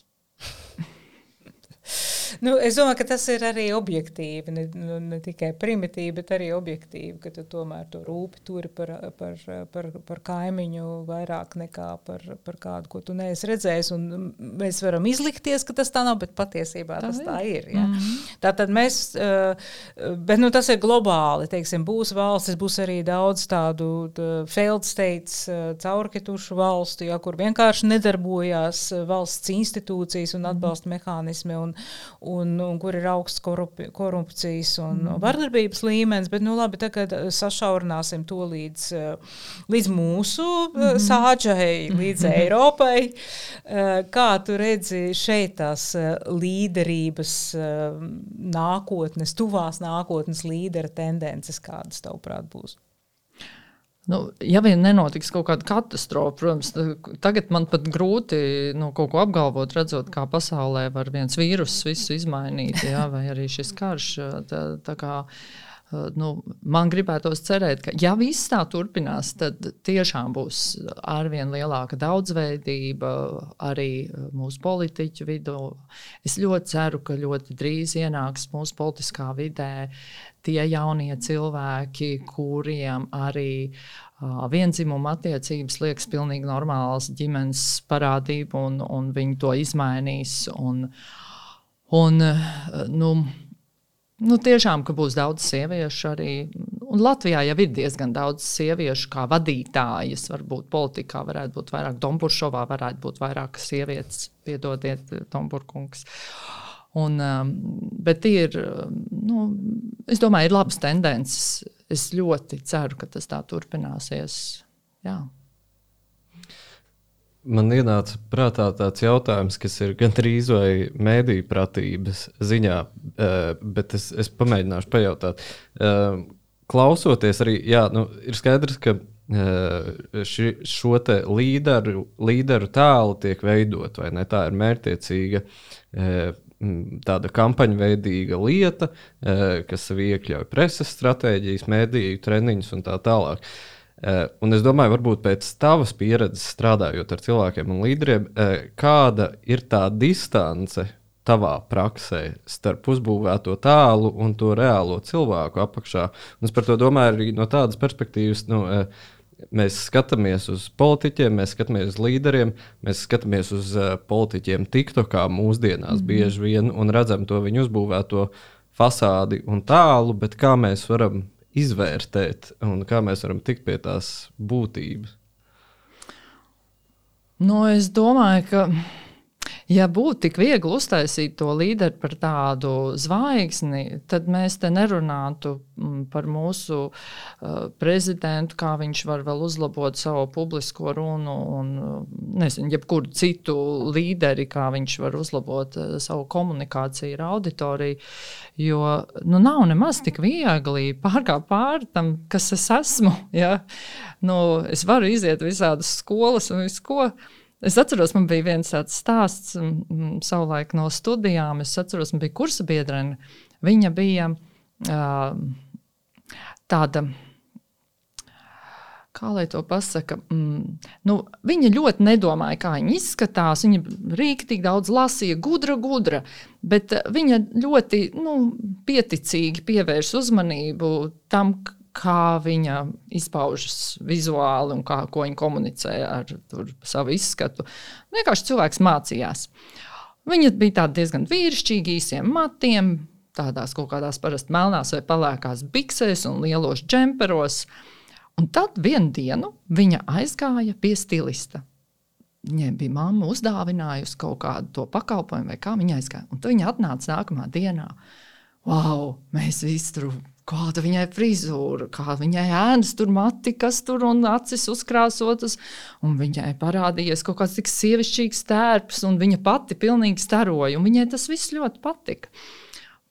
[laughs] Nu, es domāju, ka tas ir arī objektīvi, ne, nu, ne tikai primitīvi, bet arī objektīvi, ka tu tomēr to rūpi turi par, par, par, par kaimiņu vairāk nekā par, par kādu, ko tu neesi redzējis. Un mēs varam izlikties, ka tas tā nav, bet patiesībā tā tas ir. tā ir. Ja? Mm -hmm. Tā tad mēs, uh, bet nu, tas ir globāli, teiksim, būs valstis, būs arī daudz tādu tā, failed states, uh, caurketušu valstu, ja, kur vienkārši nedarbojās valsts institūcijas un atbalsta mm -hmm. mehānismi. Un, un, un kur ir augsts korupi, korupcijas un mm. vardarbības līmenis. Bet, nu, labi, tagad sašaurināsim to līdz, līdz mūsu mm. sāģai, līdz mm. Eiropai. Kā tu redzi šeit tās līderības nākotnes, tuvās nākotnes līdera tendences, kādas tavuprāt būs? Nu, ja vien nenotiks kaut kāda katastrofa, protams, tagad man pat grūti nu, kaut ko apgalvot, redzot, kā pasaulē var viens vīrus visu izmainīt, jā, vai arī šis karš. Tā, tā kā, nu, man gribētos cerēt, ka, ja viss tā turpinās, tad tiešām būs arvien lielāka daudzveidība arī mūsu politiķu vidū. Es ļoti ceru, ka ļoti drīz ienāks mūsu politiskā vidē tie jaunie cilvēki, kuriem arī uh, vienzimuma attiecības liekas pilnīgi normāls ģimenes parādība, un, un viņi to izmainīs. Un, un, nu, Nu, tiešām, ka būs daudz sieviešu arī. Un Latvijā jau ir diezgan daudz sieviešu, kā vadītājas. Varbūt politikā varētu būt vairāk, Dombūršovā varētu būt vairāk sievietes, piedodiet, Dombūrkungs. Un, um, bet ir, um, nu, es domāju, ir labas tendences. Es ļoti ceru, ka tas tā turpināsies. Jā. Man ienāca prātā tāds jautājums, kas ir gandrīz vai mēdīņu pratības ziņā, uh, bet es, es pamēģināšu pajautāt. Uh, klausoties arī, jā, nu, ir skaidrs, ka uh, ši, šo līderu, līderu tēlu tiek veidot, vai ne? Tā ir mērķiecīga Mm, tāda kampaņveidīga lieta, eh, kas iekļauj preses stratēģijas, mediju treniņus un tā tālāk. Eh, un es domāju, varbūt pēc tavas pieredzes strādājot ar cilvēkiem un līderiem, eh, kāda ir tā distance tavā praksē starp uzbūvēto tēlu un to reālo cilvēku apakšā. Un es par to domāju arī no tādas perspektīvas, nu, Mēs skatāmies uz politiķiem, mēs skatāmies uz līderiem, mēs skatāmies uz uh, politiķiem TikTokā mūsdienās mm bieži vien un redzam to viņu uzbūvēto fasādi un tālu, bet kā mēs varam izvērtēt un kā mēs varam tikt pie tās būtības? Nu, es domāju, ka Ja būtu tik viegli uztaisīt to līderi par tādu zvaigzni, tad mēs te nerunātu mm, par mūsu uh, prezidentu, kā viņš var vēl uzlabot savu publisko runu, un nezinu, jebkuru citu līderi, kā viņš var uzlabot uh, savu komunikāciju ar auditoriju. Jo nu, nav nemaz tik viegli pārkāpt pāri tam, kas es esmu. Ja? Nu, es varu iziet visādas skolas un visu ko. Es atceros, man bija viens tāds stāsts, m, savulaik no studijām. Es atceros, man bija kursa biedrene. Viņa bija uh, tāda. Kā lai to pasakā? Mm, nu, viņa ļoti nedomāja, kā viņa izskatās. Viņa rīktīgi daudz lasīja, gudra, gudra. Bet viņa ļoti nu, pieticīgi pievērš uzmanību tam, kā viņa izpaužas vizuāli un kā, ko viņa komunicē ar tur, savu izskatu. Vienkārši cilvēks mācījās. Viņa bija diezgan vīrišķīga, īsiem matiem, tādās kaut kādās parasti melnās vai pelēkās biksēs un lielos džemperos. Un tad vienā dienā viņa aizgāja pie stilista. Viņai bija mamma uzdāvinājusi kaut kādu to pakalpojumu, vai kā viņa aizgāja. Un viņa atnāca nākamā dienā. Wow, mēs visi tur Kāda viņai frizūra, kā viņai ēnas tur mati, kas tur un acis uzkrāsotas. Un viņai parādījies kaut kāds tik sievišķīgs tērps, un viņa pati pilnīgi staroja. Viņai tas viss ļoti patika.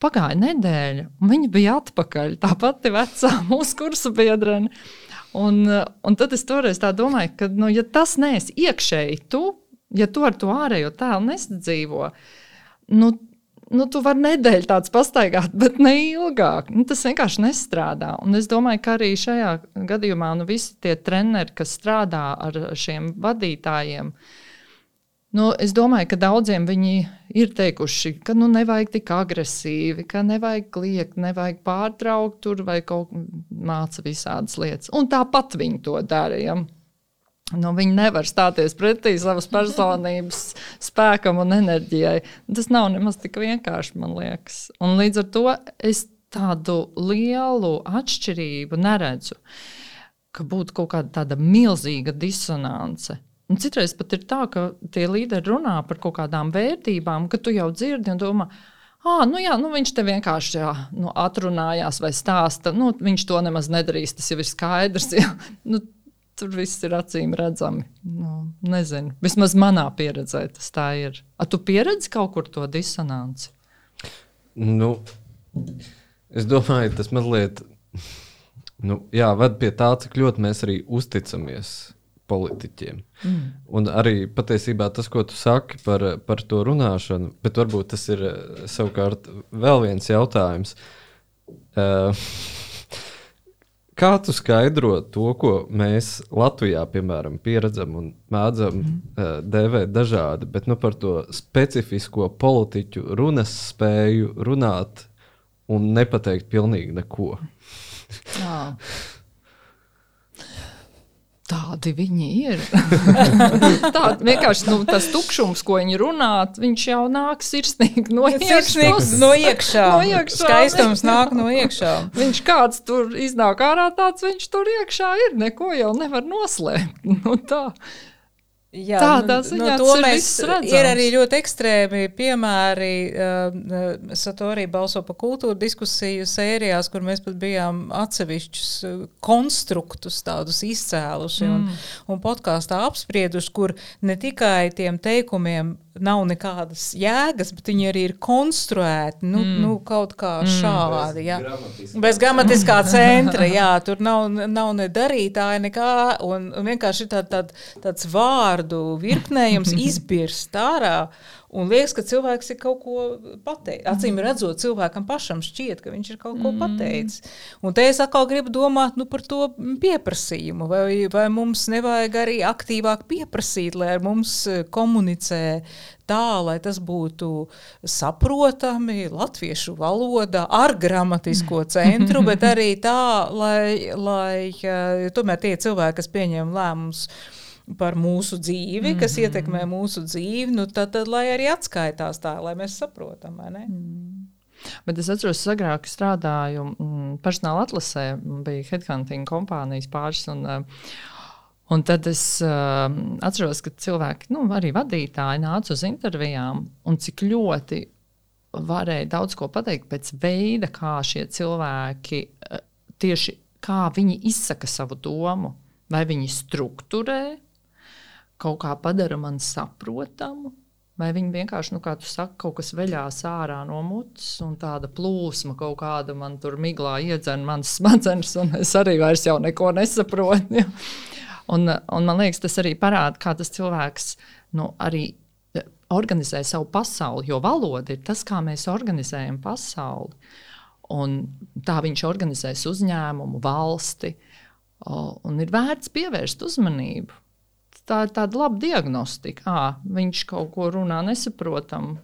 Pagāja nedēļa, un viņa bija atpakaļ. Tā pati vecā [laughs] mūsu kursa biedrene. Un, un tad es toreiz domāju, ka, nu, ja tas neesi iekšēji, tu, ja tu ar to ārējo tēlu nesadzīvo, nu, nu, tu vari nedēļu tāds pastaigāt, bet ne ilgāk. Nu, tas vienkārši nestrādā. Un es domāju, ka arī šajā gadījumā nu, visi tie treneri, kas strādā ar šiem vadītājiem, Nu, es domāju, ka daudziem viņi ir teikuši, ka nu, nevajag tik agresīvi, ka nevajag kliegt, nevajag pārtraukt tur vai kaut kā māca visādas lietas. Un tāpat viņi to darīja. Nu, viņi nevar stāties pretī savas personības spēkam un enerģijai. Tas nav nemaz tik vienkārši, man liekas. Un līdz ar to es tādu lielu atšķirību neredzu, ka būtu kaut kāda tāda milzīga disonance. Un citreiz pat ir tā, ka tie līderi runā par kaut kādām vērtībām, ka tu jau dzirdi un domā, Ah, nu jā, nu viņš te vienkārši jā, nu, atrunājās vai stāsta. Nu, viņš to nemaz nedarīs, tas jau ir skaidrs. Jā. Nu, tur viss ir acīm redzami. Nu, nezinu, vismaz manā pieredzē tas tā ir. A, tu pieredzi kaut kur to disonanci? Nu, es domāju, tas mazliet nu, jā, ved pie tā, cik ļoti mēs arī uzticamies politiķiem. Mm. Un arī patiesībā tas, ko tu saki par, par to runāšanu, bet varbūt tas ir savukārt vēl viens jautājums. Uh, Kā tu skaidro to, ko mēs Latvijā, piemēram, pieredzam un mēdzam mm. uh, dēvēt dažādi, bet nu, par to specifisko politiķu runas spēju runāt un nepateikt pilnīgi neko? [laughs] Tādi viņi ir. [laughs] Tāda vienkārši nu, tas tukšums, ko viņi runā, viņš jau nāk sirsnīgi no iekšas. No iekšā. no iekšā. Skaistums nāk no iekšā. Viņš kāds tur iznāk ārā, tāds viņš tur iekšā ir. Neko jau nevar noslēpt. Nu, tā. Jā, Tādā nu, ziņā nu, to mēs redzam. Ir arī ļoti ekstrēmi piemēri. Uh, Satorī balso par kultūru diskusiju sērijās, kur mēs pat bijām atsevišķus konstruktus tādus izcēluši mm. un, un podkāstā apsprieduši, kur ne tikai tiem teikumiem nav nekādas jēgas, bet viņi arī ir konstruēti nu, mm. nu, kaut kā mm. šādi. Jā. Bez gramatiskā [laughs] centra. Jā, tur nav, nav ne darītāja, nekā. Un, un vienkārši tā, tā, tāds vārdu virknējums [laughs] izbirst ārā. Un liekas, ka cilvēks ir kaut ko pateicis. Acīm mhm. redzot, cilvēkam pašam šķiet, ka viņš ir kaut ko mhm. pateicis. Un te es atkal gribu domāt nu, par to pieprasījumu. Vai, vai mums nevajag arī aktīvāk pieprasīt, lai ar mums eh, komunicē tā, lai tas būtu saprotami latviešu valodā, ar gramatisko [laughs] centru, bet arī tā, lai, lai eh, tomēr tie cilvēki, kas pieņem lēmumus, par mūsu dzīvi, mm -hmm. kas ietekmē mūsu dzīvi, nu tad, tad lai arī atskaitās tā, lai mēs saprotam. Mm. Bet es atceros, ka agrāk strādāju mm, personāla atlasē, bija headhunting kompānijas pāris. Un, uh, Un tad es uh, atceros, ka cilvēki, nu, arī vadītāji, nāca uz intervijām, un cik ļoti varēja daudz ko pateikt pēc veida, kā šie cilvēki uh, tieši kā viņi izsaka savu domu. Vai viņi struktūrē, kaut kā padara man saprotamu. Vai viņi vienkārši, nu, kā tu saki, kaut kas veļās ārā no mutes, un tāda plūsma kaut kāda man tur miglā iedzen manas smadzenes, un es arī vairs neko nesaprotu. Ja? Un, un man liekas, tas arī parāda, kā tas cilvēks nu, arī organizē savu pasauli, jo valoda ir tas, kā mēs organizējam pasauli. Un tā viņš organizēs uzņēmumu, valsti, un ir vērts pievērst uzmanību tā ir tāda laba diagnostika. À, viņš kaut ko runā nesaprotam.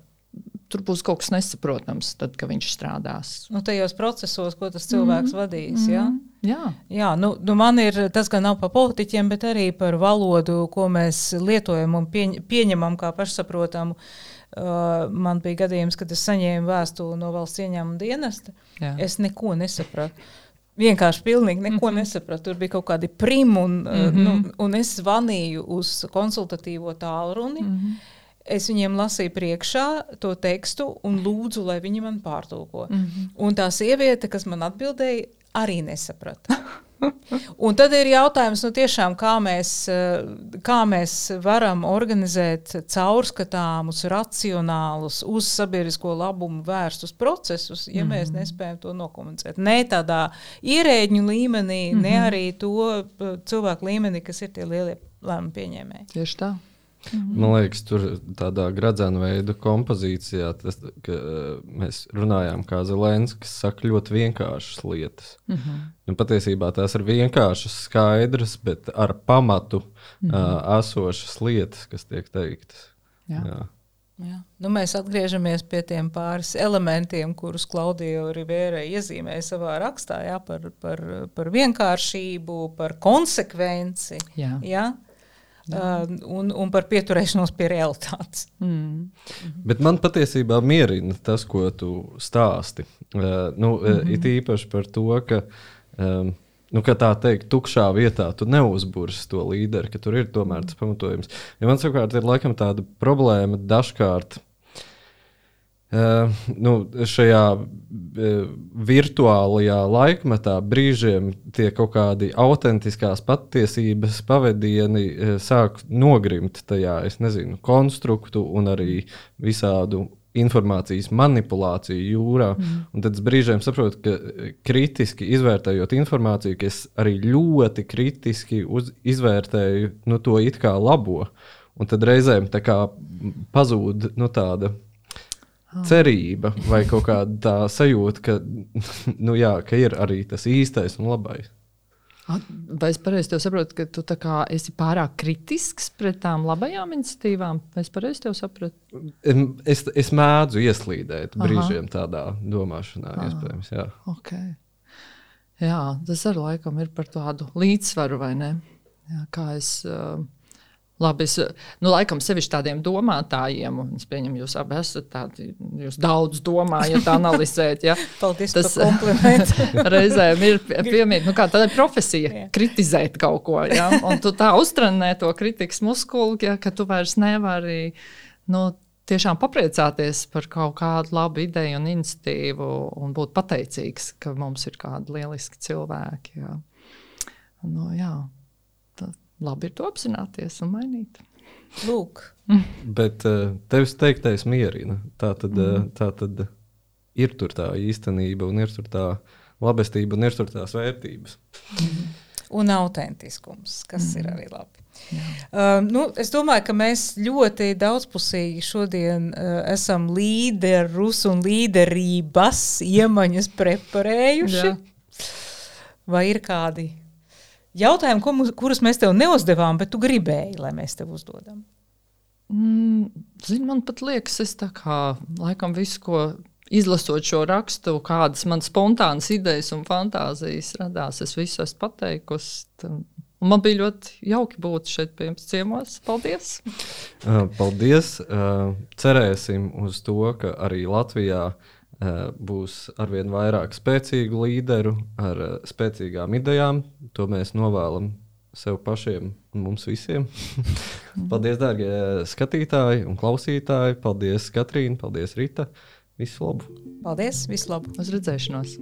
Tur būs kaut kas nesaprotams, tad, kad viņš strādās. Nu, tajos procesos, ko tas cilvēks mm. vadīs. Mm. Ja? Jā, Jā nu, nu man ir tas, ka nav par politiķiem, bet arī par valodu, ko mēs lietojam un pieņ pieņemam kā pašsaprotamu. Uh, man bija gadījums, kad es saņēmu vēstuli no valsts ieņēmuma dienesta. Jā. Es neko nesapratu vienkārši pilnīgi neko mm -hmm. nesapratu. Tur bija kaut kādi primi, un, mm -hmm. nu, un es zvanīju uz konsultatīvo tālruni. Mm -hmm. es viņiem lasīju priekšā to tekstu un lūdzu, lai viņi man pārtulko. Mm -hmm. Un tā sieviete, kas man atbildēja, arī nesaprata. [laughs] [laughs] Un tad ir jautājums, nu, tiešām, kā, mēs, kā mēs varam organizēt caurskatāmus, racionālus, uz sabiedrisko labumu vērstus procesus, ja mm -hmm. mēs nespējam to nokomunicēt. Ne tādā ierēģņu līmenī, mm -hmm. ne arī to cilvēku līmenī, kas ir tie lielie lēmumu pieņēmēji. Tieši tā. Mhm. Man liekas, tur tādā gradzena veida kompozīcijā tas, mēs runājām, kā Zelenskis saka, ļoti vienkāršas lietas. Mhm. Nu, patiesībā tās ir vienkāršas, skaidras, bet ar pamatu mhm. uh, esošas lietas, kas tiek teiktas. Jā. Jā. Jā. Nu, mēs atgriežamies pie tiem pāris elementiem, kurus Klaudija Rivera iezīmēja savā rakstā jā, par, par, par vienkāršību, par konsekvenci. Jā. Jā? Uh, un, un par pieturēšanos pie realitātes. Mm. Bet man patiesībā mierina tas, ko tu stāsti. Uh, nu, mm -hmm. It īpaši par to, ka, um, nu, ka tā teikt, tukšā vietā tu neuzbūri to līderi, ka tur ir tomēr tas pamatojums. Ja man savukārt ir laikam tāda problēma dažkārt Uh, nu, šajā uh, virtuālajā laikmetā brīžiem tie kaut kādi autentiskās patiesības pavadieni uh, sāk nogrimt tajā, es nezinu, konstruktu un arī visādu informācijas manipulāciju jūrā. Mm. Un tad es brīžiem saprotu, ka kritiski izvērtējot informāciju, ka es arī ļoti kritiski uz, izvērtēju nu, to it kā labo. Un tad reizēm tā kā pazūd nu, tāda cerība vai kaut kāda tā sajūta, ka, [laughs] nu, jā, ka ir arī tas īstais un labais. Vai es pareizi saprotu, ka tu esi pārāk kritisks pret tām labajām iniciatīvām? Vai es pareizi saprotu? Es, es mēdzu ieslīdēt brīžiem Aha. tādā domāšanā, Aha. iespējams. Jā. Okay. jā, tas arī laikam ir par tādu līdzsvaru, vai ne? Jā, kā es. Uh, Labi, es nu, laikam sevišķi tādiem domātājiem, un es pieņemu, jūs abi esat tādi, jūs daudz domājat, [laughs] analizējat. Ja? Paldies Tas, [laughs] reizēm ir piemīt, nu kā tāda profesija, yeah. kritizēt kaut ko, ja? un tu tā uztrenē to kritikas muskuli, ja, ka tu vairs nevari, nu, tiešām papriecāties par kaut kādu labu ideju un iniciatīvu un būt pateicīgs, ka mums ir kādi lieliski cilvēki. Ja? Nu, jā labi ir to apzināties un mainīt. Lūk. Bet uh, tevis teiktais mierina. Tā tad, mm. tā tad ir tur tā īstenība, un ir tur tā labestība, un ir tur tās vērtības. Mm. Un autentiskums, kas mm. ir arī labi. Uh, nu, es domāju, ka mēs ļoti daudzpusīgi šodien uh, esam līderus un līderības iemaņas preparējuši. Jā. Vai ir kādi jautājumi, ko, kurus mēs tev neuzdevām, bet tu gribēji, lai mēs tev uzdodam? Mm, zin, man pat liekas, es tā kā laikam visu, ko izlasot šo rakstu, kādas man spontānas idejas un fantāzijas radās, es visu esmu pateikusi. Un man bija ļoti jauki būt šeit pie jums ciemos. Paldies! [laughs] Paldies! Cerēsim uz to, ka arī Latvijā uh, Eh, būs arvien vairāk spēcīgu līderu ar eh, spēcīgām idejām. To mēs novēlam sev pašiem un mums visiem. [laughs] paldies, dārgie skatītāji un klausītāji. Paldies, Katrīna. Paldies, Rita. Visu labu! Paldies! Visu labu! Uz redzēšanos!